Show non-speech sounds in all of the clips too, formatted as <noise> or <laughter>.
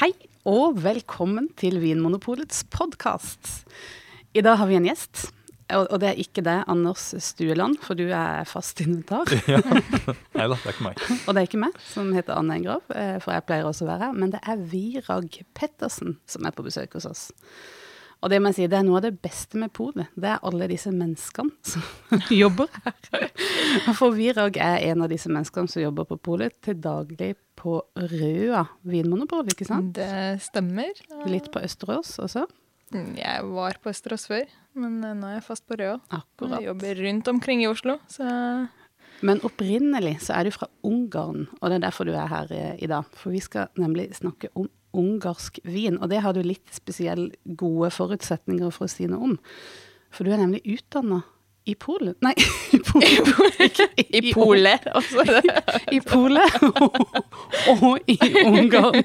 Hei og velkommen til Vinmonopolets podkast. I dag har vi en gjest. Og det er ikke deg, Anders Stueland, for du er fast inventar. <laughs> ja. Nei da, det er ikke meg. <laughs> Og det er ikke meg, som heter Anne Engrav, eh, for jeg pleier også å være her. Men det er Virag Pettersen som er på besøk hos oss. Og det må jeg si, det er noe av det beste med polet. Det er alle disse menneskene som <laughs> jobber her. <laughs> For Virag er en av disse menneskene som jobber på polet til daglig på Røa vinmonopol, ikke sant? Det stemmer. Litt på Østerås også? Jeg var på Østerås før, men eh, nå er jeg fast på Røa. Akkurat. Jeg jobber rundt omkring i Oslo, så Men opprinnelig så er du fra Ungarn, og det er derfor du er her eh, i dag. For vi skal nemlig snakke om ungarsk vin, og det har du litt spesielt gode forutsetninger for å si noe om. For du er nemlig utdanna i Polen Nei, <laughs> i Polen. I Polen, <laughs> altså. I Polen, og i Ungarn.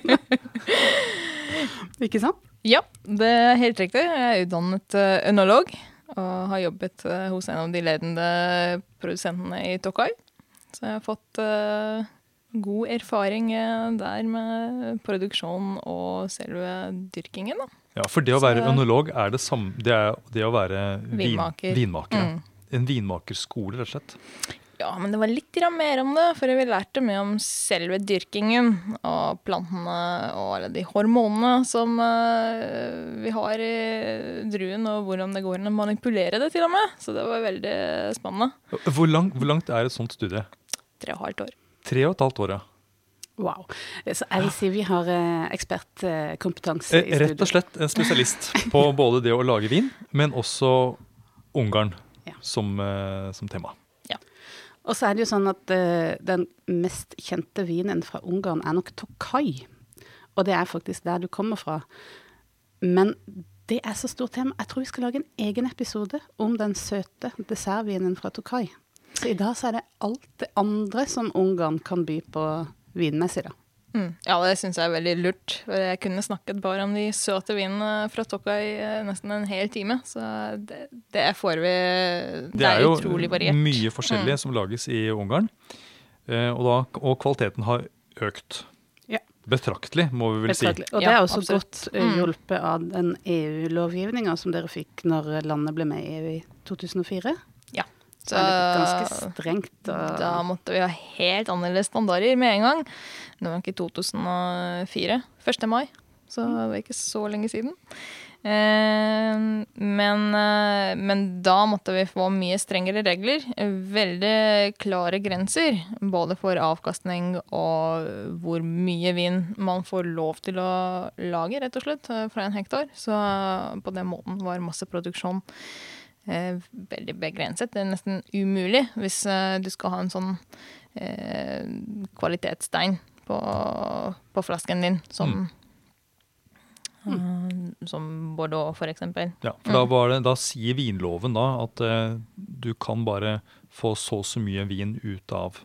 <laughs> Ikke sant? Ja, det er helt riktig. Jeg er utdannet uh, ønolog og har jobbet uh, hos en av de ledende produsentene i Tokai. Så jeg har fått uh, god erfaring der med produksjon og selve dyrkingen. Da. Ja, For det å være ønolog er det samme Det er det å være vin, vinmaker. vinmaker mm. En vinmakerskole, rett og slett? Ja, men det var litt mer om det, for vi lærte mye om selve dyrkingen og plantene og alle de hormonene som uh, vi har i druen, og hvordan det går an å manipulere det, til og med. Så det var veldig spennende. Hvor, lang, hvor langt er et sånt studie? Tre og et halvt år. Tre og et halvt år, ja. Wow. Så jeg vil si vi har eh, ekspertkompetanse i studio. Rett og slett en spesialist på både det å lage vin, men også Ungarn ja. som, som tema. Og så er det jo sånn at uh, den mest kjente vinen fra Ungarn er nok Tokai. Og det er faktisk der du kommer fra. Men det er så stort tema. Jeg tror vi skal lage en egen episode om den søte dessertvinen fra Tokai. Så i dag så er det alt det andre som Ungarn kan by på vinmessig, da. Mm. Ja, det syns jeg er veldig lurt. Jeg kunne snakket bare om de søte vinene fra Tokka i eh, nesten en hel time. Så det, det får vi Det, det er, er utrolig variert. Det er jo mye forskjellig mm. som lages i Ungarn. Eh, og, da, og, kvaliteten har økt. Ja. Betraktelig, må vi vel Betraktelig. si. Og det er også ja, godt uh, hjulpet av den EU-lovgivninga som dere fikk når landet ble med i EU i 2004. Så ganske strengt. Og... Da måtte vi ha helt annerledes standarder med en gang. Det var ikke 2004. 1. mai. Så det var ikke så lenge siden. Eh, men, eh, men, da måtte vi få mye strengere regler. Veldig klare grenser. Både for avkastning og hvor mye vin man får lov til å lage, rett og slett, fra en hektar. Så på den måten var masseproduksjon eh, veldig begrenset. Det er nesten umulig hvis eh, du skal ha en sånn eh, kvalitetsstein på, på, flasken din som mm. Mm. som Bordeaux, for eksempel. Ja, for da, det, da, sier vinloven da at eh, du kan bare få så og så mye vin ut av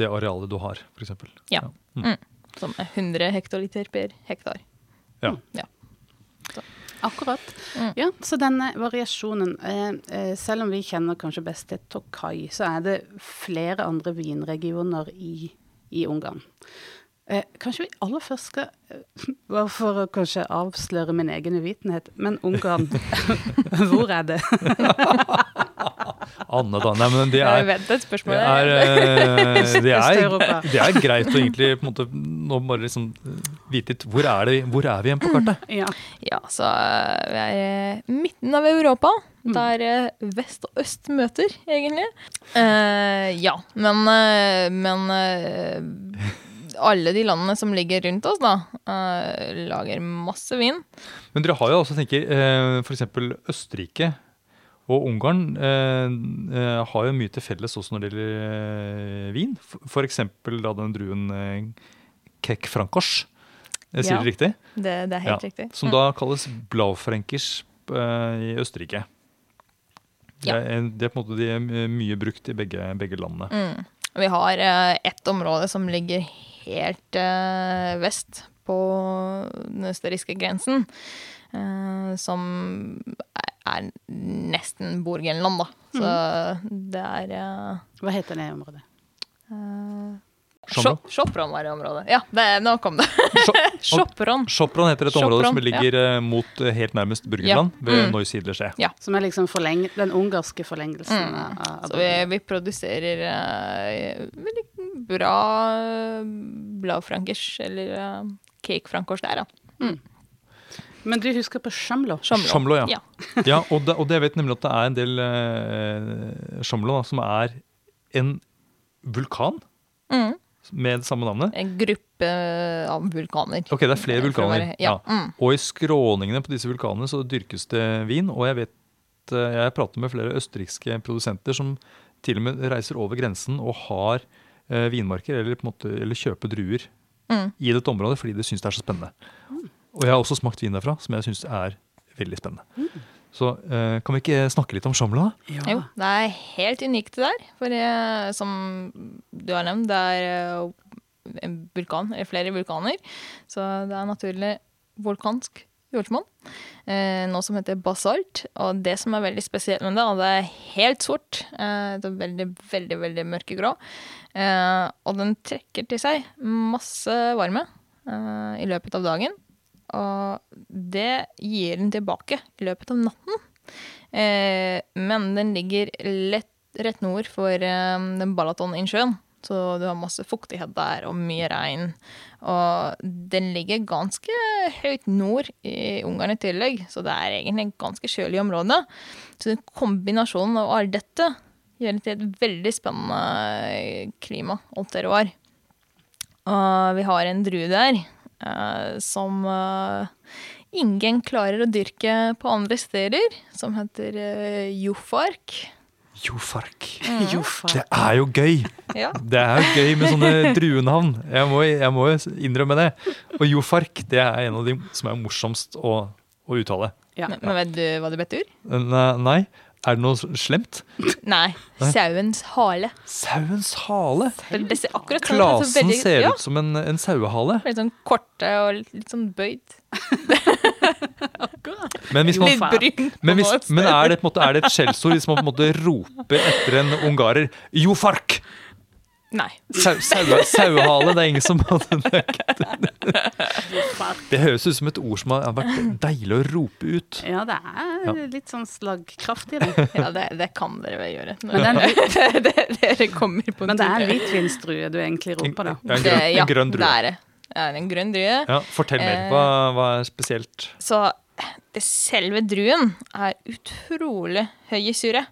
det arealet du har, f.eks. Ja. ja. Mm. Mm. Som er 100 hektoliter per hektar. Ja. ja. Akkurat. Mm. Ja, så denne variasjonen eh, eh, Selv om vi kjenner kanskje best til Tokai, så er det flere andre vinregioner i, i Ungarn. Eh, kanskje vi aller først skal eh, <laughs> Bare for å kanskje avsløre min egen uvitenhet, men Ungarn, <laughs> hvor er det? <laughs> Anne, da. Nei, men det er, det er, det er, eh, det er, det er greit å egentlig på en måte, nå bare liksom vite hvor er, det, hvor er vi igjen på kartet? <clears throat> Ja. ja, så eh, vi er midten av Europa. Mm. Der eh, vest og øst møter, egentlig. Uh, ja, men, men uh, alle de landene som ligger rundt oss, da, uh, lager masse vin. Men dere har jo også, tenker uh, f.eks. Østerrike og Ungarn uh, eh, har jo mye til felles også når det gjelder eh, vin. F.eks. da den druen uh, Kek Frankers. Jeg sier ja, det riktig? Det, det er helt ja, riktig. Som mm. da kalles Blaufränkers eh, i Østerrike. Ja. Det, er, det er på en måte de er mye brukt i begge, begge landene. Mm. Vi har eh, ett område som ligger helt eh, vest på den østerrikske grensen. Uh, som er nesten Borgenland, da. Så mm. det er uh, Hva heter det området? Uh, Chopron var det området. Ja, det, nå kom det. Cho- Chopron. <laughs> Chopron heter et område som ligger ja. mot eh, helt nærmest Burgenland, Ja. ved Mm. Neusiedlersee. Som er liksom forleng den ungarske forlengelsen Mm. av, av Så vi, vi produserer uh, veldig bra blaufrankers, eller uh, cakefrankers der, da. Men du husker på? Shamlo, Chamlo, ja. Ja. <laughs> Ja, og det, og det vet nemlig at det er en del eh, Chamlo da, som er en vulkan Mm. Med det samme navnet. En gruppe av vulkaner. Ok, det er flere vulkaner. være- Ja. Mm. Og i skråningene på disse vulkanene så dyrkes det vin. Og jeg vet, jeg har pratet med flere østerrikske produsenter som til og med reiser over grensen og har eh, vinmarker, eller, på en måte, eller kjøper druer Mm. i dette området fordi de syns det er så spennende. Og jeg har også smakt vin derfra, som jeg syns er veldig spennende. Så eh, kan vi ikke snakke litt om Chamla? da? Ja. Jo, det er helt unikt det der. For jeg, som du har nevnt, det er eh, en vulkan, flere vulkaner. Så det er naturlig vulkansk jordsmonn. Eh, noe som heter basalt. Og det som er veldig spesielt med det, og det er helt sort. Eh, det er veldig, veldig, veldig mørkegrå. Eh, og den trekker til seg masse varme eh, i løpet av dagen. Og det gir den tilbake i løpet av natten. Eh, men den ligger lett, rett nord for den Balaton-innsjøen. Så du har masse fuktighet der og mye regn. Og den ligger ganske høyt nord i Ungarn i tillegg, så det er egentlig ganske kjølig område. Så den kombinasjonen av alt dette gjør det til et veldig spennende klima og terroir. Og vi har en drue der eh, som eh, ingen klarer å dyrke på andre steder, som heter jofark. Jofark. Jo. Det er jo gøy! Ja. Det er jo gøy med sånne <laughs> druenavn. Jeg må, jeg må innrømme det. Og jofark det er en av de som er morsomst å, å uttale. Ja. Men, men vet du hva det betyr? Nei, nei. Er det noe slemt? Nei. Sauens hale. Sauens hale. Det, ser akkurat sånn Klasen veldig- ser ja, ut som en, en sauehale. Litt sånn korte og litt sånn bøyd. <laughs> Men, hvis man, men, hvis, men er det, på måte, er det et skjellsord hvis man på en måte roper etter en ungarer jofark? Nei. Sau, sau, sauehale, det er ingen som Det, det høres ut som et ord som har vært deilig å rope ut. Ja, det er litt sånn slagkraft i det. Ja, det, det kan dere vel gjøre. Men det er <laughs> det, kommer på men det er hvitvinsdrue du egentlig roper, da. Ja, en Det- grønn, en grønn drue. er det. Det er en grønn drue. Ja, fortell mer. Eh, Hva, hva er spesielt? Så det selve druen er utrolig høy i syre.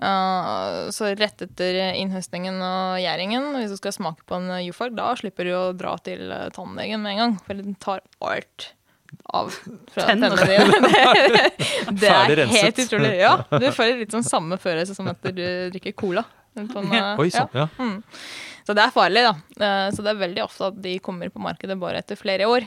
Uh, så rett etter innhøstningen og gjæringen, hvis du skal smake på en jufark, da slipper du å dra til uh, tannlegen med en gang, for den tar alt av fra tennene dine. <laughs> Det er helt utrolig. <laughs> Ja, du får litt sånn samme følelse som etter du drikker cola. En, Oi ja. sann. Ja. Så det er farlig, da. Uh, så det er veldig ofte at de kommer på markedet bare etter flere år.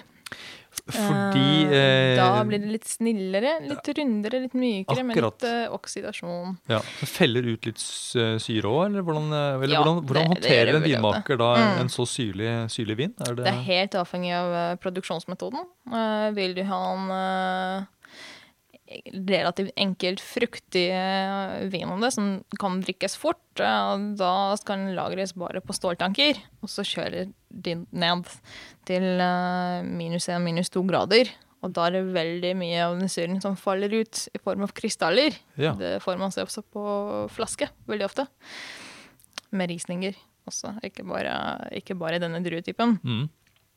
Fordi Eh, eh, Da blir det litt snillere, litt rundere, litt mykere, med litt eh, oksidasjon. ja, så Feller ut litt syre òg, eller hvordan, eh, eller Ja, hvordan, hvordan det- håndterer det en vinmaker da Mm. en så syrlig, syrlig vin? Er det, Det er helt avhengig av eh, produksjonsmetoden. Uh, vil du ha en eh, relativt enkelt fruktig eh, vin om det, som kan drikkes fort, og da skal den lagres bare på ståltanker, og så kjører de ned til eh, minus 1, minus 2 grader. Og da er det veldig mye av den syren som faller ut i form av krystaller. Ja. Det får man se også på flaske, veldig ofte. Med risninger også, ikke bare, ikke bare denne druetypen. Mm.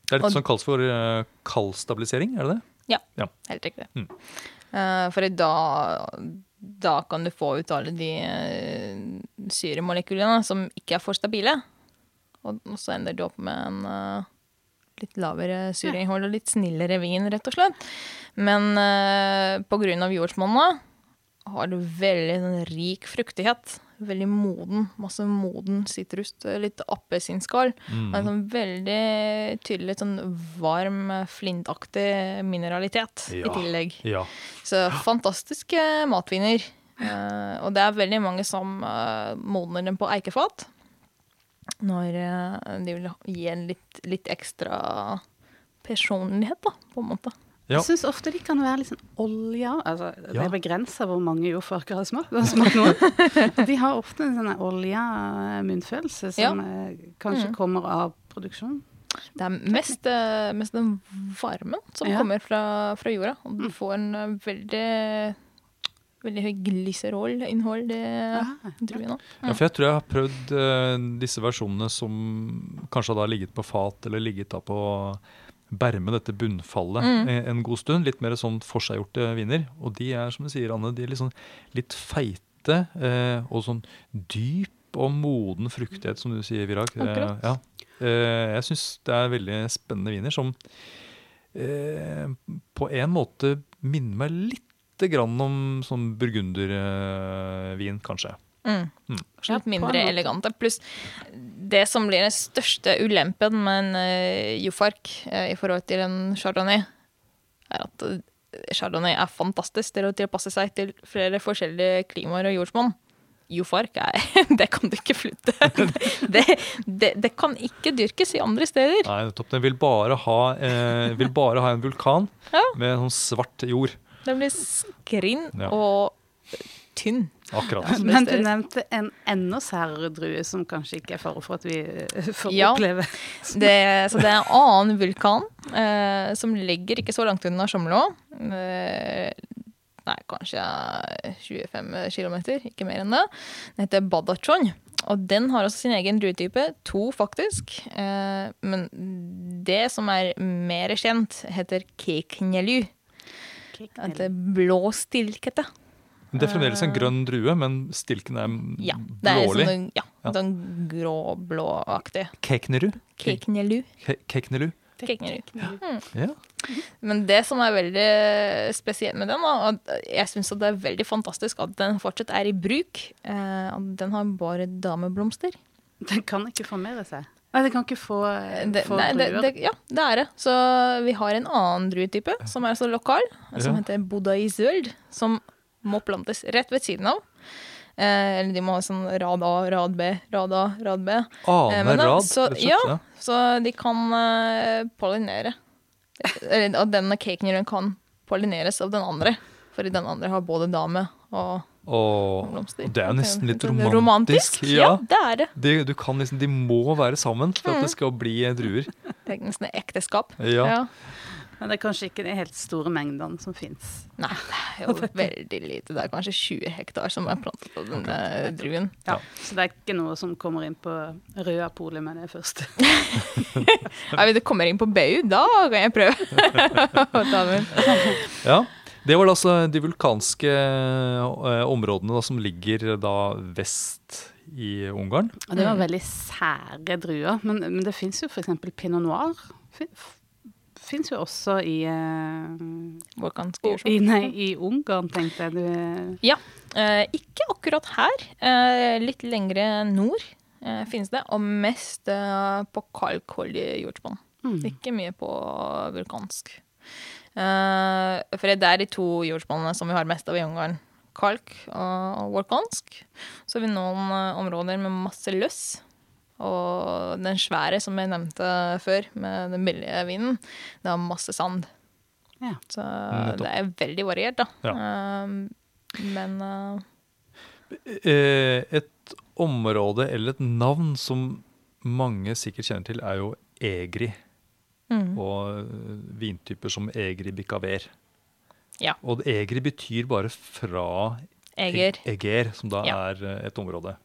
Det er litt Og- sånn kalles for uh, kaldstabilisering, er det det? Ja, Ja. helt riktig. Mm. Eh, for da, da kan du få ut alle de uh, syremolekylene som ikke er for stabile. Og, så ender du opp med en eh, litt lavere syreinnhold og litt snillere vin, rett og slett. Men på grunn av jordsmonnet har du veldig sånn, rik fruktighet. Veldig moden. Masse moden sitrus. Litt appelsinskall. Mm. En sånn veldig tydelig sånn varm, flintaktig mineralitet Ja. i tillegg. Ja. Så fantastiske matviner. Uh, og det er veldig mange som uh, modner dem på eikefat. Når uh, de vil gi en litt, litt ekstra personlighet, da, på en måte. Ja. Jeg syns ofte de kan være litt sånn olja. Altså, Det er begrensa hvor mange jordfarker har smakt. Smakt noen. <laughs> De har ofte en sånn olja munnfølelse som ja. kanskje Mm. kommer av produksjon. Det er mest, eh, mest den varmen som Ja. kommer fra, fra jorda. Og du får en eh, veldig Veldig høy glyseroll'innhold i Ah, druen òg. Ja, for jeg tror jeg har prøvd uh, disse versjonene som kanskje har ligget på fat eller ligget da på berme, dette bunnfallet, Mm. en, god stund. Litt mer sånn forseggjorte viner. Og de er, som du sier, Anne, de er litt, sånn, litt feite eh, og sånn dyp og moden fruktighet, som du sier, Virag. Eh, Akkurat. ja. eh, jeg syns det er veldig spennende viner som eh, på en måte minner meg litt grann om sånn burgundervin, kanskje. Mm. Mm. Litt mindre elegante. Pluss det som blir den største ulempen med en uh, Jofark uh, i forhold til en chardonnay, er at eh, chardonnay er fantastisk til å tilpasse seg til flere forskjellige klimaer og jordsmonn. Jofark er <laughs> Det kan du ikke flytte. <laughs> Det, det, det kan ikke dyrkes i andre steder. Nei, nettopp. Den vil bare ha, eh, vil bare ha en vulkan Ja. med sånn svart jord. Den blir skrinn Ja. og tynn. Akkurat. Men du nevnte en enda særere drue som kanskje ikke er fare for at vi eh, får Ja. oppleve. Det, så det er en annen vulkan eh, som ligger ikke så langt unna Chomlå. Eh, nei, kanskje 25 km, ikke mer enn det. Den heter Badachon. Og den har også sin egen druetype. To, faktisk. Eh, men det som er mer kjent, heter keknelu. Det er blå stilkete. Det er fremdeles en grønn drue, men stilken er Ja, det er blålig. sånn, ja, Ja. sånn grå-blåaktig. Kekneru? Keknjelu. Ke- Keknelu? Keknjelu. Ja. Men det som er veldig spesielt med den, og jeg syns det er veldig fantastisk at den fortsatt er i bruk. Eh, at den har bare dameblomster. Den kan ikke formere seg. Nei, den kan ikke få, eh, Det, få nei, druer. det, ja, det er det. Så vi har en annen druetype som er så lokal, som Ja. heter Budaizøld, som må plantes rett ved siden av. Eh, eller de må ha sånn rad A, rad B, rad A, rad B. Eh, Ane da- rad, så- ja. Ja. Så de kan eh, pollinere. Eller at denne caken kan pollineres av den andre. For den andre har både dame og Og blomster. det er jo nesten litt romantisk. romantisk. Ja, det er det. De, du kan liksom, de må være sammen for Mm. at det skal bli eh, druer. Det er nesten ekteskap. Ja. Men det er kanskje ikke de helt store mengdene som fins. Nei, det er jo <laughs> veldig lite. Det er kanskje 20 hektar som er plantet på denne druen. Ja. Så det er ikke noe som kommer inn på røde polet med <laughs> det først? Nei, Hvis du kommer inn på BU, da kan jeg prøve å ta den. Ja, Det var altså de vulkanske eh, områdene da, som ligger da vest i Ungarn. Og det var Mm. veldig sære druer. Men, men det fins jo f.eks. pinot noir. Fins jo også i, uh, i, nei, i Ungarn, tenkte jeg. Du, Ja. Uh, ikke akkurat her. Uh, litt lengre nord eh, finnes det. Og mest eh, på kalkholdig jordsmonn. mm. Ikke mye på vulkansk. Eh, for det er de to jordsmonnene som vi har mest av i Ungarn. Kalk og vulkansk. Så har vi noen eh, områder med masse løss. Og den svære som jeg nevnte før, med den billige vinen, det har masse sand. Ja. Så det er veldig variert, da. Ja. Eh, men eh, Eh, Et område eller et navn som mange sikkert kjenner til, er jo egri. mm. Og eh, vintyper som egri bicaver. Ja. Og egri betyr bare fra Eger. Eger, som da Ja. er et område.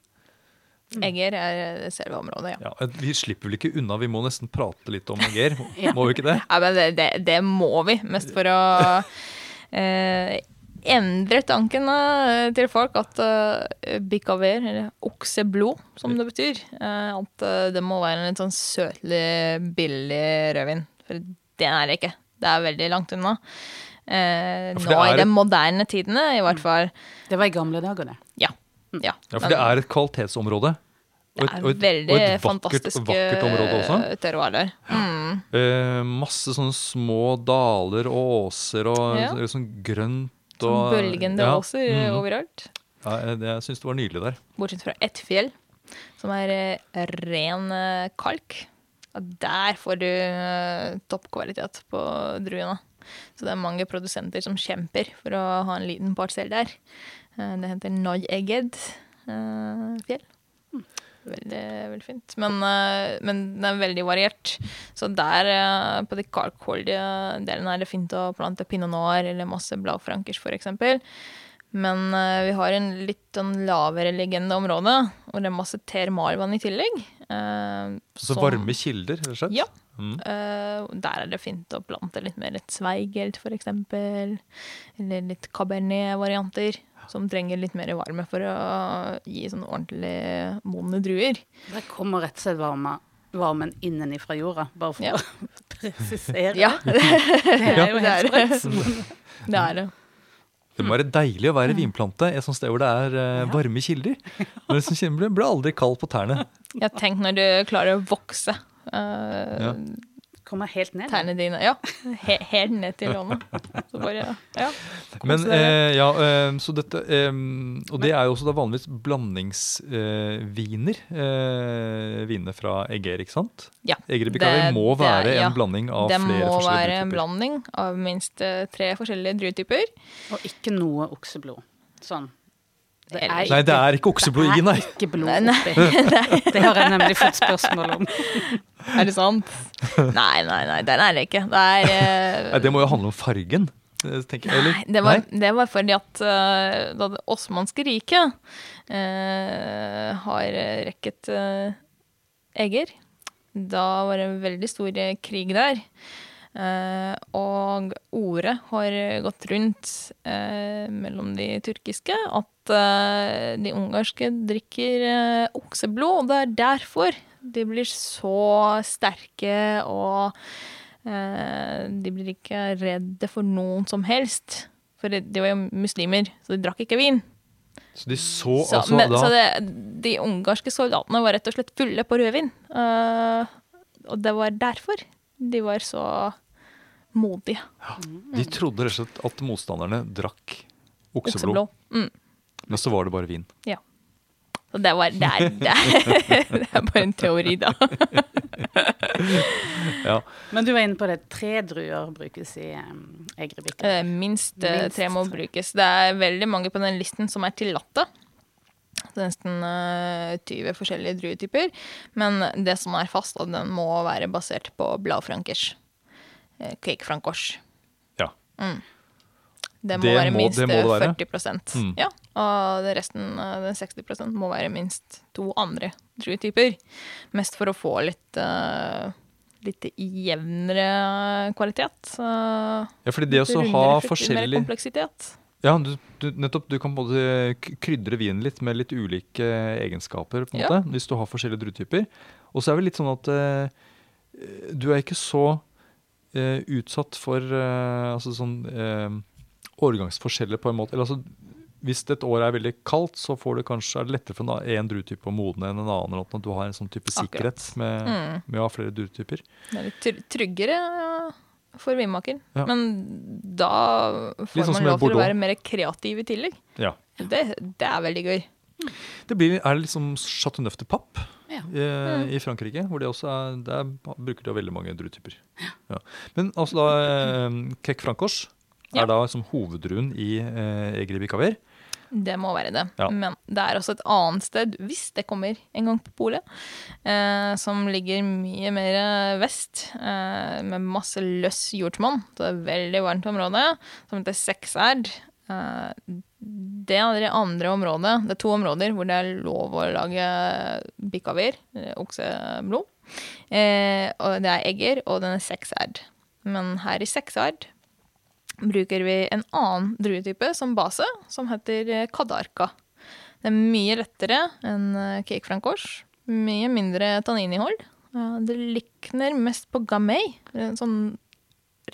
Eger er selve området, ja. Ja, eh, vi slipper vel ikke unna, vi må nesten prate litt om Eger. Ja. <laughs> Må vi ikke det? Ja, men det, det, det må vi, mest for å <laughs> eh, endre tankene til folk at uh, bikaver, eller okseblod, som det betyr, uh, at eh, det må være en litt sånn søtlig, billig rødvin. For det er det ikke. Det er veldig langt unna. Eh, for nå er i de moderne tidene, i hvert fall. Det var i gamle dager, det. Ja. Ja. Ja, For det er et kvalitetsområde. Og et, og et, veldig og et vakkert, vakkert område også. terroir der. Mm. Eh, masse sånne små daler og åser og Ja. sånn grønt. Sånn bølgende ja, åser mm. overalt. Ja, jeg, jeg syns det var nydelig der. Bortsett fra ett fjell, som er eh, ren eh, kalk. Og der får du eh, toppkvalitet på druene. Så det er mange produsenter som kjemper for å ha en liten parsell der. Eh, det heter Noy-Egged eh, fjell. Veldig, veldig fint. Men, eh, men det er veldig variert. Så der, på de kalkholdige delene, er det fint å plante pinot noir eller masse bladfrankers, f.eks. Men vi har en litt sånn lavere liggende område, og det er masse termalvann i tillegg. eh, Så som- varme kilder, rett og slett? Ja. Mm. Uh, der er det fint å plante litt mer et sveigelt, for eksempel. Eller litt cabernet-varianter, som trenger litt mer varme for å gi sånn ordentlig modne druer. Det kommer rett og slett varme, varmen innenifra jorda, bare for Ja. å <laughs> presisere. Ja, <laughs> Det er jo helt det. sprøtt. <laughs> det er det. Det må være deilig å være vinplante et sånt sted hvor det er uh, varme kilder. Men det som kjenner, blir- blir aldri kald på tærne. Jeg tenk når du klarer å vokse Uh, Ja. Kommer helt ned. tærne dine. Ja, he helt ned til låna. Så bare, ja. Men eh, ja, eh, så dette eh, Og det er jo også da vanligvis blandingsviner. Eh, vinene fra Eger, ikke sant? Ja, Eger Bikaver det- må det- være ja. en blanding av Det flere må være en blanding av minst eh, tre forskjellige druetyper. Og ikke noe okseblod. Sånn. Det Eller- Nei, det er ikke okseblod i, nei. Det er ikke blod oppi. <laughs> Det har jeg nemlig fått <laughs> spørsmål om. Er det sant? Nei, nei, nei, den er det ikke. Det er uh... Nei, Det må jo handle om fargen. eh, tenker jeg. Nei, det var, Nei? det var fordi at uh, da det osmanske riket uh, har rekket uh, egger Da var det en veldig stor krig der. Eh, og ordet har gått rundt eh, mellom de turkiske at eh, de ungarske drikker okseblod. Og det er derfor de blir så sterke og eh, de blir ikke redde for noen som helst. For de var jo muslimer, så de drakk ikke vin. Så de så, Så, altså men, da så det, de ungarske soldatene var rett og slett fulle på rødvin. Uh, og det var derfor de var så modige. De trodde rett og slett at motstanderne drakk okseblod, Okseblod. Mm. men så var det bare vin. Så det var det er, det, er, <laughs> det er bare en teori, da. <laughs> Ja. Men du var inne på det. Tre druer brukes i um, Egrebikka. Eh, Minst eh, Minst tre må brukes. Det er veldig mange på den listen som er tillatte. Det nesten uh, 20 forskjellige druetyper. Men det som er fast, at den må være basert på blaufrankers. Uh, Cake francoche. ja. Det må Det være må- minst det må det være. 40 Mm. Ja, Og resten, eh, den 60% må være minst to andre druetyper. Mest for å få litt, uh, litt jevnere kvalitet. Uh, ja, fordi det å ha forskjellig Mer kompleksitet. Ja, du, du, nettopp. Du kan både krydre vinen litt med litt ulike egenskaper, på en Ja. måte, hvis du har forskjellige druetyper. Og så er det litt sånn at uh, du er ikke så eh, utsatt for eh, altså sånn eh, årgangsforskjeller på en måte. Eller altså, hvis et år er veldig kaldt, så får du kanskje, er det lettere for en druetype å modne enn en annen. Eller at du har en sånn type Akkurat. sikkerhet med, Mm. med å ha flere druetyper. Det er litt tryggere for vinmaker. Ja. Men da får sånn man lov til å være mer kreativ i tillegg. Ja. Det, det er veldig gøy. Det blir, er det liksom Chateau Neuf de Pape Ja. i, i Frankrike, hvor det også er, der bruker de veldig mange druetyper. Ja. Men altså da eh, Kek Frankos Ja. er da som hoveddruen i eh, Egri Bicaver. Det må være det. Ja. Men det er også et annet sted, hvis det kommer en gang på polet, eh, som ligger mye mer vest, eh, med masse løss jordsmonn. Så det er et veldig varmt område, som heter Sekserd. Eh, det er det andre området. Det er to områder hvor det er lov å lage bikaver, eh, okseblod. Eh, og det er egger, og den er sekserd. Men her i sekserd bruker vi en annen druetype som base, som heter eh, kadarka. Det er mye lettere enn eh, cake francos. Mye mindre tannininnhold. Eh, Det likner mest på gamay. Sånn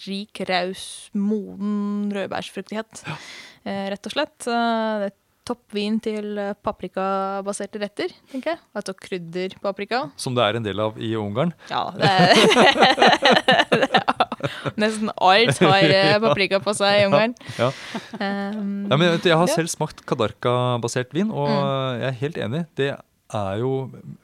rik, raus, moden rødbærsfruktighet, eh, rett og slett. Eh, Det er toppvin til eh, paprikabaserte retter, tenker jeg. Altså krydderpaprika. Som det er en del av i Ungarn. Ja, det er <laughs> Nesten alt har <laughs> paprika på seg i Ungarn. Ja. Um, Ja, men jeg har ja. Mm. selv smakt Kadarka-basert vin, og jeg er helt enig. Det er jo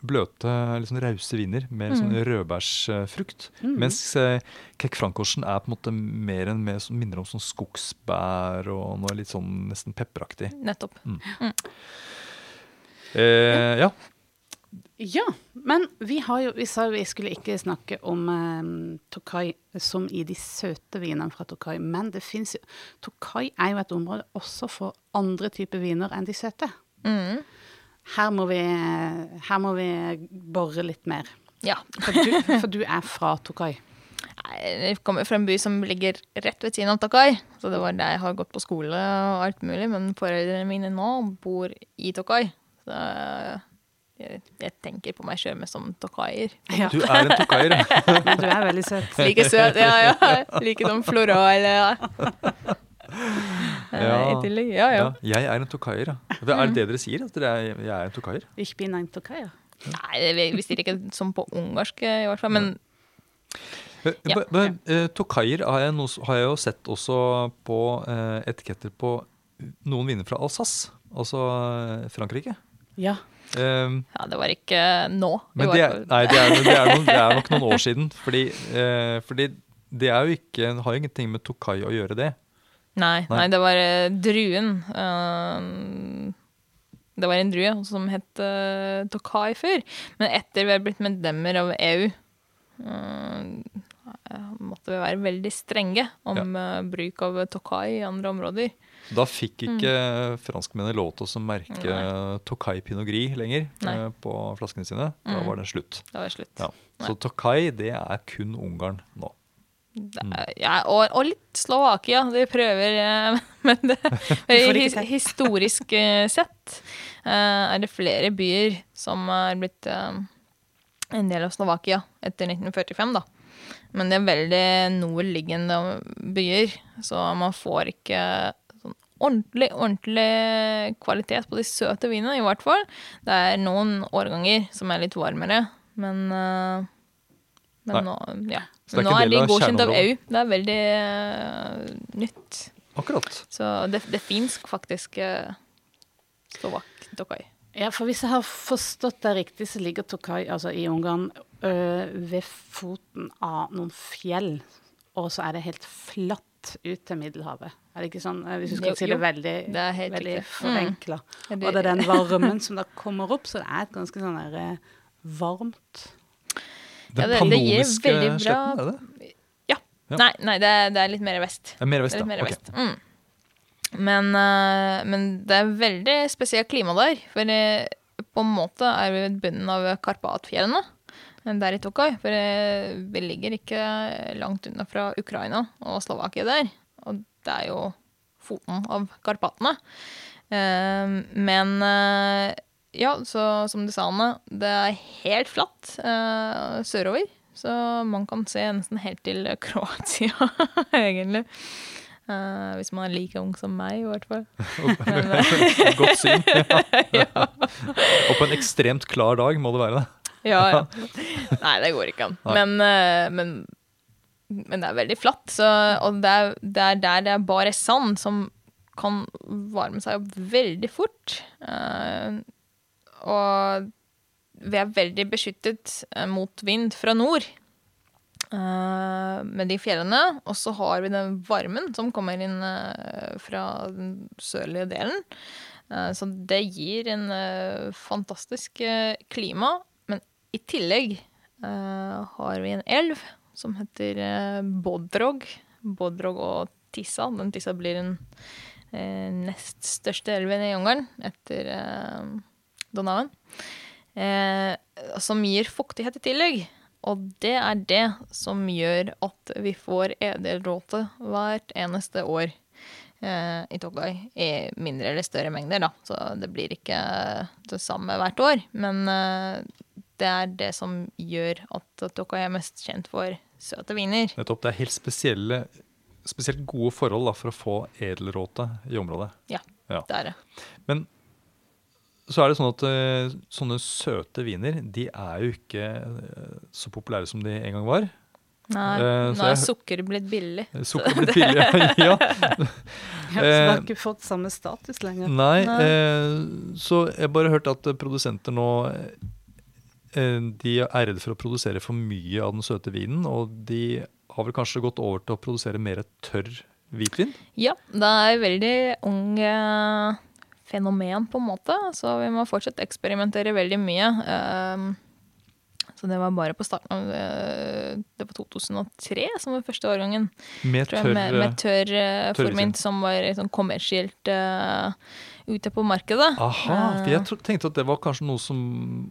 bløte, litt sånn rause viner med sånn rødbærsfrukt. Mens eh, Kekk er på en måte mer enn mer, som minner om sånn skogsbær og noe litt sånn nesten pepperaktig. Nettopp. Eh, ja. Ja, men vi har jo Vi sa jo vi skulle ikke snakke om eh, Tokai som i de søte vinene fra Tokai, men det fins jo Tokai er jo et område også for andre typer viner enn de søte. Mm. Her må vi, her må vi bore litt mer. Ja. For du, for du er fra Tokai. Nei, Jeg kommer fra en by som ligger rett ved siden av Tokai, så det var der jeg har gått på skole og alt mulig. Men foreldrene mine nå bor i Tokai, så jeg, jeg tenker på meg sjøl mest som tokaier. Ja, Du er en tokaier. <laughs> ja. du er veldig søt. Like søt, ja, ja. Like som floral ja. Eh, Ja. i tillegg. Ja, ja. Ja, jeg er en tokaier, ja. Er det det dere sier? At dere er, jeg er en tokaier? Ich bin ein Tokaier. Nei, vi sier ikke som på ungarsk, i hvert fall. Men Eh, Ja. men- eh, tokaier har jeg, har jeg jo sett også på eh, etiketter på noen viner fra Alsace, altså eh, Frankrike. Ja. Um, ja, det var ikke nå. men det er, nei, det er, det, er noen, det er nok noen år <laughs> siden. Fordi, uh, fordi det er jo ikke, har jo ingenting med Tokai å gjøre, det. Nei, Nei. det var eh, druen. eh, det var en drue som het uh, Tokai før. Men etter vi har blitt medlemmer av EU, eh, måtte vi være veldig strenge om eh, bruk av Tokai i andre områder. Da fikk ikke franskmennene lov til å merke Mm. Nei. Tokai Pinot Gris lenger Nei. på flaskene sine. Da Mm. var det slutt. Det var slutt. Ja. Så Tokai, det er kun Ungarn nå. Er- ja, og, og litt Slovakia. De prøver, eh, <laughs> men det, <laughs> his, historisk eh, sett eh, er det flere byer som er blitt en del av Slovakia etter 1945, da. Men det er veldig nordliggende byer, så man får ikke sånn ordentlig, ordentlig kvalitet på de søte vinene, i hvert fall. Det er noen årganger som er litt varmere, men eh, Nei. men nå, ja. Så det er nå ikke er de av godkjent av? EU. Det er veldig eh, nytt. Akkurat. Så det, det fins faktisk uh, Slovak Tokai. Ja, for hvis jeg har forstått det riktig, så ligger Tokai altså i Ungarn øh, ved foten av noen fjell, og så er det helt flatt ut til Middelhavet. Er det ikke sånn, øh, hvis du skal Jo, si det veldig, Det er veldig forenkla. Mm. Og det er den varmen som da kommer opp, så det er et ganske sånn der varmt Den Ja, det- gir pannoniske veldig bra- sletten, er det? Ja. Ja. Nei, nei det, er, det er litt mer vest. Det er mer vest, er mer vest. Mm. Men, uh, men det er veldig spesielt klima der. For uh, på en måte er vi ved bunnen av Karpatfjellene der i Tokai. For eh, vi ligger ikke langt unna fra Ukraina og Slovakia der. Og det er jo foten av Karpatene. Men ja, så som du sa, Anne, det er helt flatt uh, sørover. Så man kan se nesten helt til Kroatia, <laughs> egentlig. Uh, hvis man er like ung som meg, i hvert fall. Men, <laughs> eh, <laughs> Godt syn. Og på en ekstremt klar dag må det være det. ja, ja. Nei, det går ikke an. Men, uh, men, men det er veldig flatt. Så, og det er, det er der det er bare sand som kan varme seg opp veldig fort. Eh, og vi er veldig beskyttet eh, mot vind fra nord. eh, med de fjellene. Og så har vi den varmen som kommer inn eh, fra den sørlige delen. Så det gir en fantastisk klima. Men i tillegg har vi en elv som heter Bodrog. Bodrog og Tissa. Den Tissa blir den nest største elven i Ungarn etter Donauen. Eh, som gir fuktighet i tillegg. Og det er det som gjør at vi får edelråte hvert eneste år eh, i Tokai. I mindre eller større mengder, da. Så det blir ikke det samme hvert år. Men eh, det er det som gjør at Tokai er mest kjent for søte viner. Nettopp. Det er helt spesielle, spesielt gode forhold da, for å få edelråte i området. Ja, Ja. det er det. Men så er det sånn at eh, sånne søte viner, de er jo ikke eh, så populære som de en gang var. Nei, uh, nå er jeg- sukker blitt billig. Sukker <laughs> blitt billig, ja. <laughs> <laughs> Ja, så har Eh, ikke fått samme status lenger. Nei, Nei. eh, så jeg bare hørte at produsenter nå eh, De er redd for å produsere for mye av den søte vinen, og de har vel kanskje gått over til å produsere mer tørr hvitvin? Ja, det er veldig ung eh, fenomen, på en måte. Så vi må fortsatt eksperimentere veldig mye. Um, så det var bare på starten av eh, Det var 2003 som var første årgangen. Med tror jeg, tørr med, med tørr uh, formint som var sånn kommersielt uh, ute på markedet. Aha, for Eh, jeg tenkte at det var kanskje noe som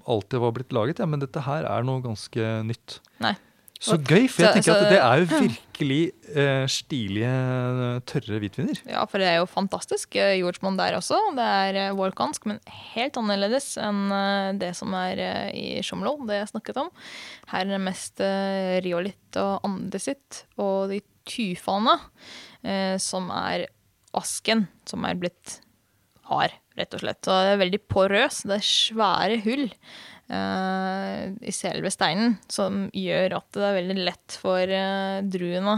alltid var blitt laget, ja, men dette her er noe ganske nytt. Nei. Så gøy, for jeg tenker at det er jo virkelig eh, stilige, tørre hvitviner. Ja, for det er jo fantastisk eh, jordsmonn der også. Det er eh, volkansk, men helt annerledes enn eh, det som er i Chomlo, det jeg snakket om. Her er det mest eh, riolitt og andesitt og de tyfane, eh, som er asken, som er blitt hard, rett og slett. Så det er veldig porøs. Det er svære hull i selve steinen, som gjør at det er veldig lett for eh, druene,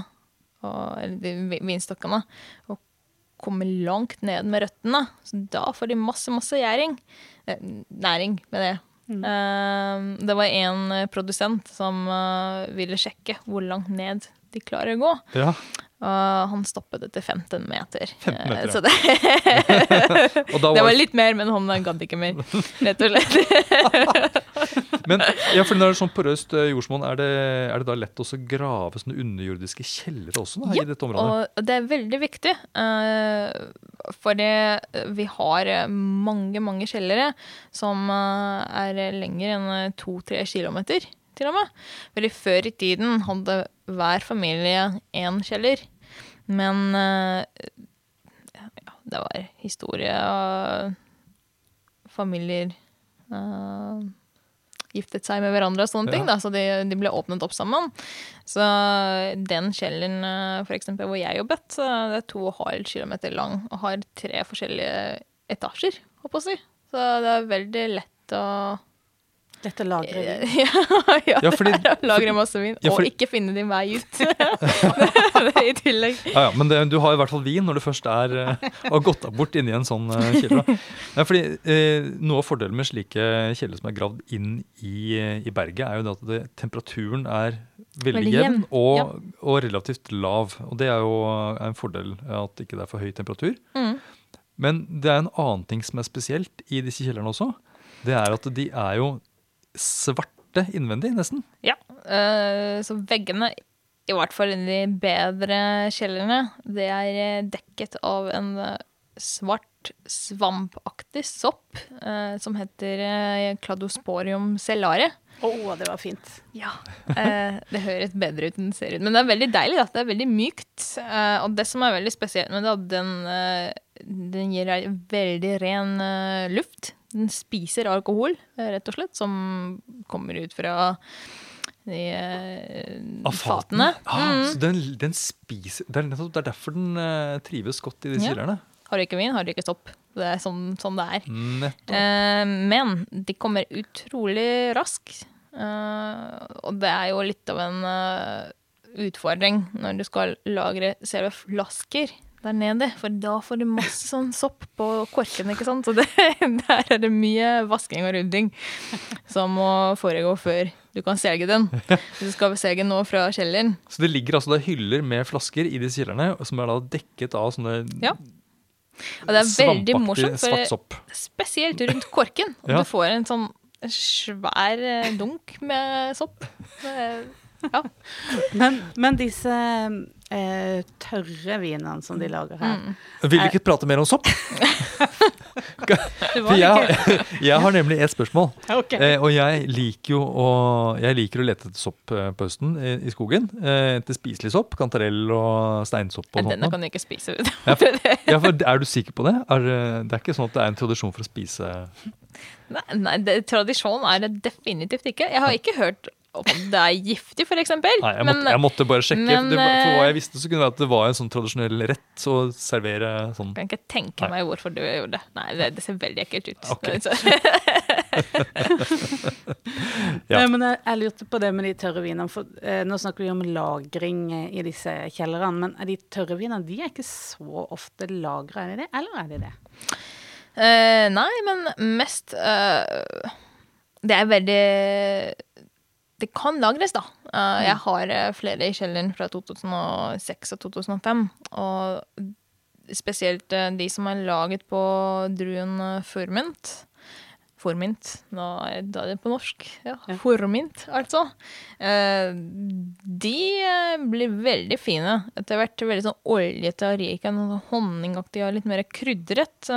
og, eller de vinstokkene, å komme langt ned med røttene. Så da får de masse, masse gjæring. Eh, næring, med det. Eh, det var en eh, produsent som eh, ville sjekke hvor langt ned de klarer å gå. Ja, Og han stoppet etter 15 meter. 15 meter, Eh, ja. Så det, <laughs> da <laughs> det var var litt mer, men han gadd ikke mer, rett og slett. <laughs> Men ja, for når det er sånn porøst eh, jordsmonn, er det, er det da lett å grave sånne underjordiske kjellere også da, i dette området? Og det er veldig viktig, eh, for det, vi har mange, mange kjellere som er lenger enn to-tre kilometer, til og med. Fordi før i tiden hadde hver familie én kjeller, men eh, ja, det var historie og familier eh, giftet seg med hverandre og sånne Ja. ting, da, så de, de ble åpnet opp sammen. Så den kjelleren eh, for eksempel, hvor jeg jobbet, det er to halv kilometer lang og har tre forskjellige etasjer, håper jeg å si. Så det er veldig lett å Dette lagrer vi. <laughs> ja, ja, Ja, fordi- det er å lagre masse vin, Ja, fordi- og ikke finne din vei ut. <laughs> <laughs> det er I tillegg. Ja, ja, Men det, du har i hvert fall vin når du først er, eh, har gått deg bort inni en sånn kilde. Ja, fordi eh, Noe av fordelen med slike kjeller som er gravd inn i, eh, i berget, er jo det at det, temperaturen er veldig, Veldig jevn og, ja. og relativt lav. Og Det er jo en fordel at ikke det er for høy temperatur. Mm. Men det er en annen ting som er spesielt i disse kjellerne også. Det er at de er jo svarte innvendig, nesten. Ja, eh, så veggene, i hvert fall i de bedre kjellerne, det er eh, dekket av en eh, svart svampaktig sopp eh, som heter Cladosporium cellare. Å, det var fint. Ja. Eh, det høres bedre ut enn det ser ut. Men det er veldig deilig. Da. Det er veldig mykt. Eh, og det som er veldig spesielt med det, er at den, eh, den gir veldig ren luft. Den spiser alkohol, rett og slett, som kommer ut fra de eh, fatene. Ah, Mm. Så den, den spiser Det er er derfor den eh, trives godt i disse Ja. Har du ikke vin, har du ikke stopp. Det er sånn, sånn det er. Eh, men de kommer utrolig raskt. Eh, og det er jo litt av en eh, utfordring når du skal lagre selve flasker der nede. For da får du masse sånn sopp på korken, ikke sant. Så det, <laughs> der er det mye vasking og rydding som må foregå før du kan selge den. Hvis du skal selge den nå fra kjelleren. Så det ligger altså da hyller med flasker i disse kjellerne, som er da dekket av sånne Ja. Og det er veldig morsomt, for svart spesielt rundt korken. <laughs> Om Ja. Du får en sånn svær eh, dunk med sopp. Det- Ja. Men, men disse eh, tørre vinene som de lager her Mm. Vil du ikke prate mer om sopp? <laughs> For jeg, jeg har nemlig et spørsmål. <laughs> Okay. Eh, og jeg liker jo å, jeg liker å lete etter sopp eh, på høsten i, i skogen. Eh, etter spiselig sopp. Kantarell og steinsopp og Denne kan du ikke spise. Ja, for, <laughs> ja, for er du sikker på det? Er, det- det er ikke sånn at det er en tradisjon for å spise Nei, nei det, tradisjon er det definitivt ikke. Jeg har ikke hørt om det er giftig, f.eks. Nei, jeg måtte, jeg måtte bare sjekke. men, det, for hva eh, jeg visste, så kunne det være at det var en sånn tradisjonell rett å servere sånn kan ikke tenke Nei. meg hvorfor du gjorde det. Nei, det, det ser veldig ekkelt ut. Ok. Så- <laughs> Ja. Nei, men jeg, jeg lurte på det med de tørre vinene. For eh, nå snakker vi om lagring eh, i disse kjellerne. Men er de tørre vinene de er ikke så ofte lagra, er de det? Eller er de det? Eh, nei, men mest eh, Det er veldig Det kan lagres, da. Eh, Jeg har eh, flere i kjelleren fra 2006 og 2005. Og spesielt eh, de som er laget på druen formint. Formint. Nå er det på norsk. Ja, Ja. Formint, altså. Eh, de blir veldig fine. Etter hvert veldig sånn oljete og rike, noe sånn honningaktig og litt mer krydret.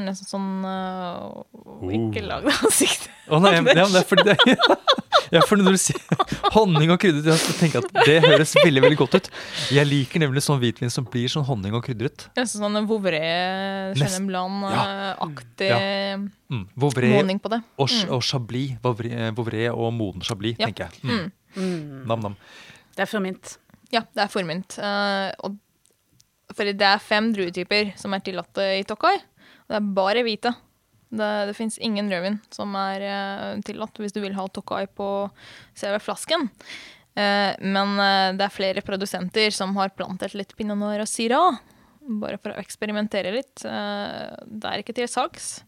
nesten sånn uh, Ikke lag det ansiktet. Å nei, <laughs> ja, men det er fordi det <laughs> <laughs> ja, for når du sier honning og krydret, jeg tenker at det høres veldig veldig godt ut. Jeg liker nemlig sånn hvitvin som blir sånn honning og krydret. Nesten sånn Vouvray, Chenin Blanc-aktig Mm. modning på det. og, og chablis. Vouvray, eh, og moden chablis, Ja. tenker jeg. Mm. Mm. Nam-nam. Det er formynt. Ja, det er formynt. Uh, for det er fem druetyper som er tillatt i Tokai. Og det er bare hvite. Det, det fins ingen rødvin som er eh, tillatt hvis du vil ha Tokai på selve flasken. Eh, men eh, det er flere produsenter som har plantet litt pinot noir og syrah. Bare for å eksperimentere litt. Eh, det er ikke til salgs.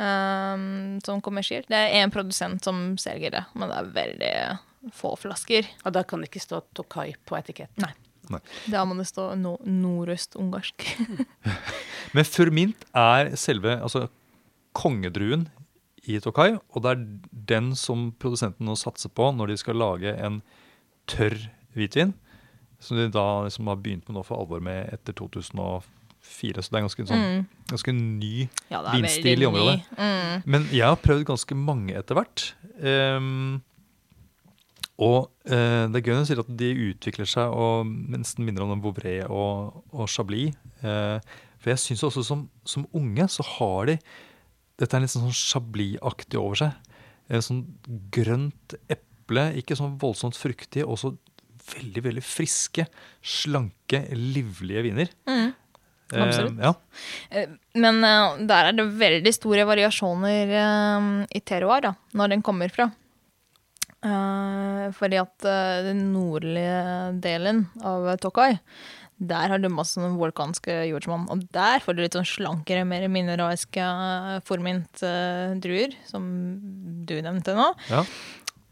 eh, som kommersielt. Det er én produsent som selger det, men det er veldig få flasker. Og da kan det ikke stå Tokai på etiketten. Nei. Nei. Da må det stå no nordøst-ungarsk. <laughs> Men furmint er selve altså, kongedruen i Tokai, og det er den som produsenten nå satser på når de skal lage en tørr hvitvin. Som de da liksom har begynt med nå for alvor med etter 2004. Så det er ganske, sånn, Mm. ganske ny Ja, Vinstil i området. Mm. Men jeg har prøvd ganske mange etter hvert. Um, og uh, det er gøy når du sier at de utvikler seg og nesten minner om Vouvray og, og Chablis. Uh, for jeg syns også som, som unge så har de Dette er litt sånn Chablis-aktig over seg. En sånn grønt eple, ikke sånn voldsomt fruktig, også veldig, veldig friske, slanke, livlige viner. Mm. Eh, Absolutt. ja. Eh, Men uh, der er det veldig store variasjoner uh, i terroir, da, når den kommer fra. Uh, fordi at eh, den nordlige delen av Tokai, der har du masse sånn vulkanske jordsmonn. Og der får du litt sånn slankere, mer mineralske uh, formint-druer, som du nevnte nå. ja.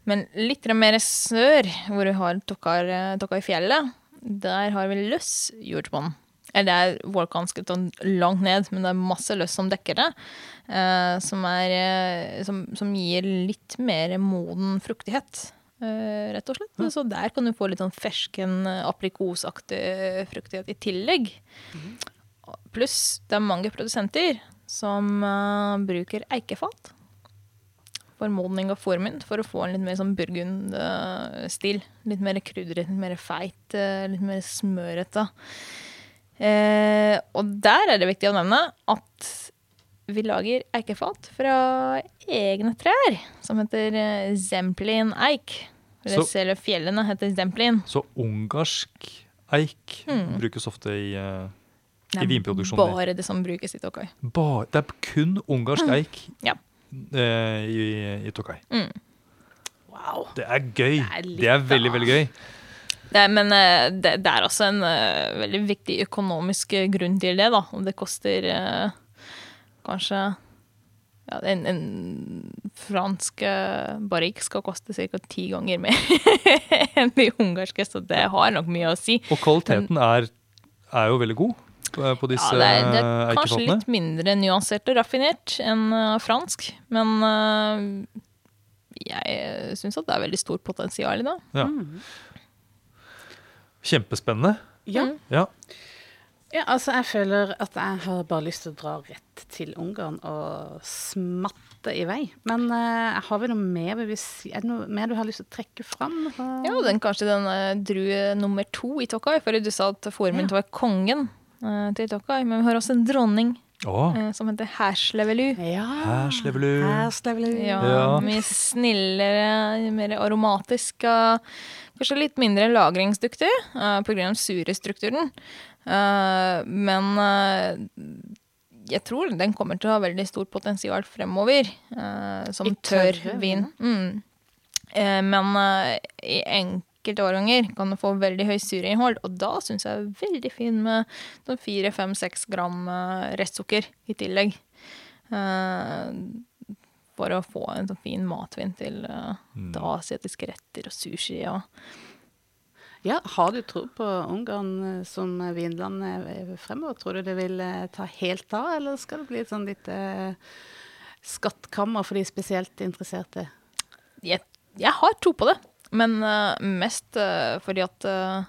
Men litt mer sør, hvor du har Tokai- i fjellet, der har vi løss jordsmonn. Eller det er vulkansk sånn langt ned, men det er masse løss som dekker det. Uh, som, er, uh, som, som gir litt mer moden fruktighet, eh, rett og slett. Så der kan du få litt sånn fersken, eh, aprikosaktig fruktighet i tillegg. Pluss det er mange produsenter som uh, bruker eikefat formodning og formynt for å få en litt mer sånn burgundstil. Litt mer krydret, litt mer feit, uh, litt mer smørete. Eh, og der er det viktig å nevne at vi lager eikefat fra egne trær, som heter eh, Zemplin eik. Eller Så- selve fjellene heter Zemplin. Så ungarsk eik brukes ofte i, eh, Det i er vinproduksjonen. bare det som brukes i Tokai. Bare, det er kun ungarsk eik Ja. eh, i, i Tokai. Wow. Det er gøy. Det er Det er veldig, veldig gøy. Det, er- men det, det er også en uh, veldig viktig økonomisk grunn til det, da. Om det koster eh, kanskje ja, en, en fransk uh, barrik skal koste ca. ti ganger mer <laughs> enn de ungarske, så det har nok mye å si. Og kvaliteten er, er jo veldig god på, på disse Ja, det er, det er eh, kanskje litt mindre nyansert og raffinert enn eh, fransk, men uh, jeg syns at det er veldig stort potensial i det. Ja. Mm. Kjempespennende. Ja. Ja. Ja, altså jeg føler at jeg har bare lyst til å dra rett til Ungarn og smatte i vei. Men uh, har vi noe mer vi si? Er det noe mer du har lyst til å trekke fram? Ja, den kanskje den uh, drue nummer to i Tokai, for du sa at formynt var kongen uh, til Tokai, men vi har også en dronning Oh. eh, som heter Herslevelu. Ja. Herslevelu. slever du. Her slever du. Ja, Ja. Mye snillere, mer aromatisk. kanskje litt mindre lagringsdyktig uh, pga. surestrukturen. Uh, men uh, jeg tror den kommer til å ha veldig stort potensial fremover. uh, som I tørr vin. Mm. Eh, men eh, i enkelte årganger kan du få veldig høy syreinnhold, og da syns jeg det er veldig fin med sånn fire, fem, seks gram eh, restsukker i tillegg. Eh, for å få en sånn fin matvin til uh, Mm. asiatiske retter og sushi og Ja, har du tro på Ungarn eh, som vinland eh, fremover? Tror du det vil eh, ta helt av, eller skal det bli et sånn lite skattkammer for de spesielt interesserte? jeg, jeg har tro på det, men uh, mest uh, fordi at uh,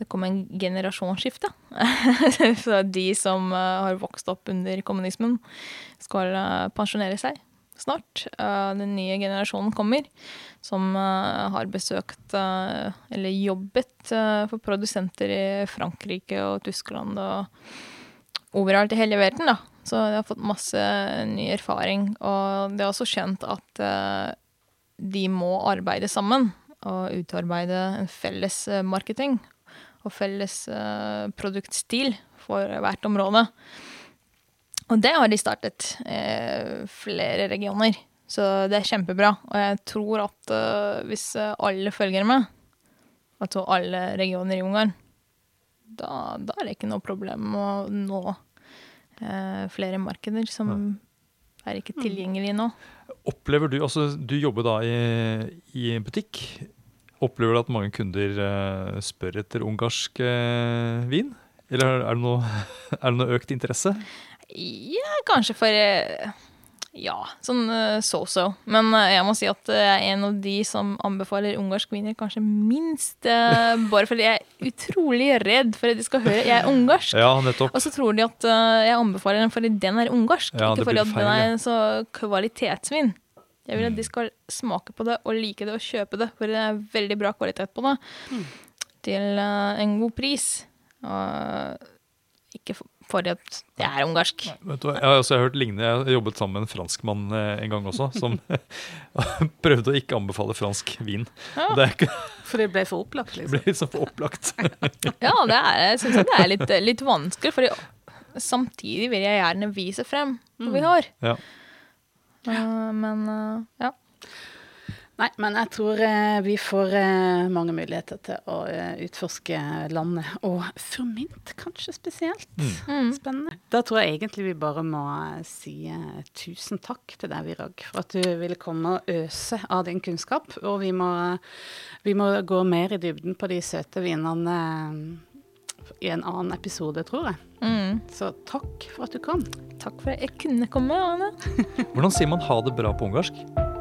det kom en generasjonsskifte. <laughs> De som har vokst opp under kommunismen, skal pensjonere seg snart. Eh, den nye generasjonen kommer, som eh, har besøkt eh, eller jobbet for produsenter i Frankrike og Tyskland og overalt i hele verden. da. Så de har fått masse ny erfaring. Og det er også kjent at de må arbeide sammen og utarbeide en felles marketing og felles produktstil for hvert område. Og det har de startet eh, flere regioner. Så det er kjempebra. Og jeg tror at uh, hvis alle følger med, altså alle regioner i Ungarn, da, da er det ikke noe problem å nå eh, flere markeder som er ikke tilgjengelige nå. Opplever du, altså du jobber da i, i butikk. Opplever du at mange kunder eh, spør etter ungarsk eh, vin? Eller er det, noe, <laughs> er det noe økt interesse? Ja, kanskje for eh, Ja, sånn eh, so-so. Men eh, jeg må si at jeg er en av de som anbefaler ungarsk wiener kanskje minst. Bare fordi jeg er utrolig redd for at de skal høre jeg er ungarsk. Ja, nettopp. Og så tror de at jeg anbefaler den fordi den er ungarsk, Ja, ikke fordi at feil, den er en så kvalitetsvin. Jeg vil at de skal smake på det og like det og kjøpe det, for det er veldig bra kvalitet på det. Til eh, en god pris. Og ikke for, fordi at det er ungarsk. Vet du, jeg har også hørt lignende. Jeg har jobbet sammen med en franskmann eh, en gang også, som <laughs> prøvde å ikke anbefale fransk vin. Ja. Det er ikke, For det ble for opplagt, <laughs> det liksom. ble litt sånn for opplagt. <laughs> Ja, det er, jeg synes det er litt, litt vanskelig, for samtidig vil jeg gjerne vise frem hva vi har. Ja. Uh, men uh, ja. Nei, men jeg tror eh, vi får eh, mange muligheter til å eh, utforske landet, og Furmint kanskje spesielt. Mm. Spennende. Da tror jeg egentlig vi bare må si eh, tusen takk til deg, Virag, for at du ville komme og øse av din kunnskap. Og vi må, vi må gå mer i dybden på de søte vinene i en annen episode, tror jeg. Mm. Så takk for at du kom. Takk for at jeg kunne komme, Ane. <laughs> Hvordan sier man 'ha det bra' på ungarsk?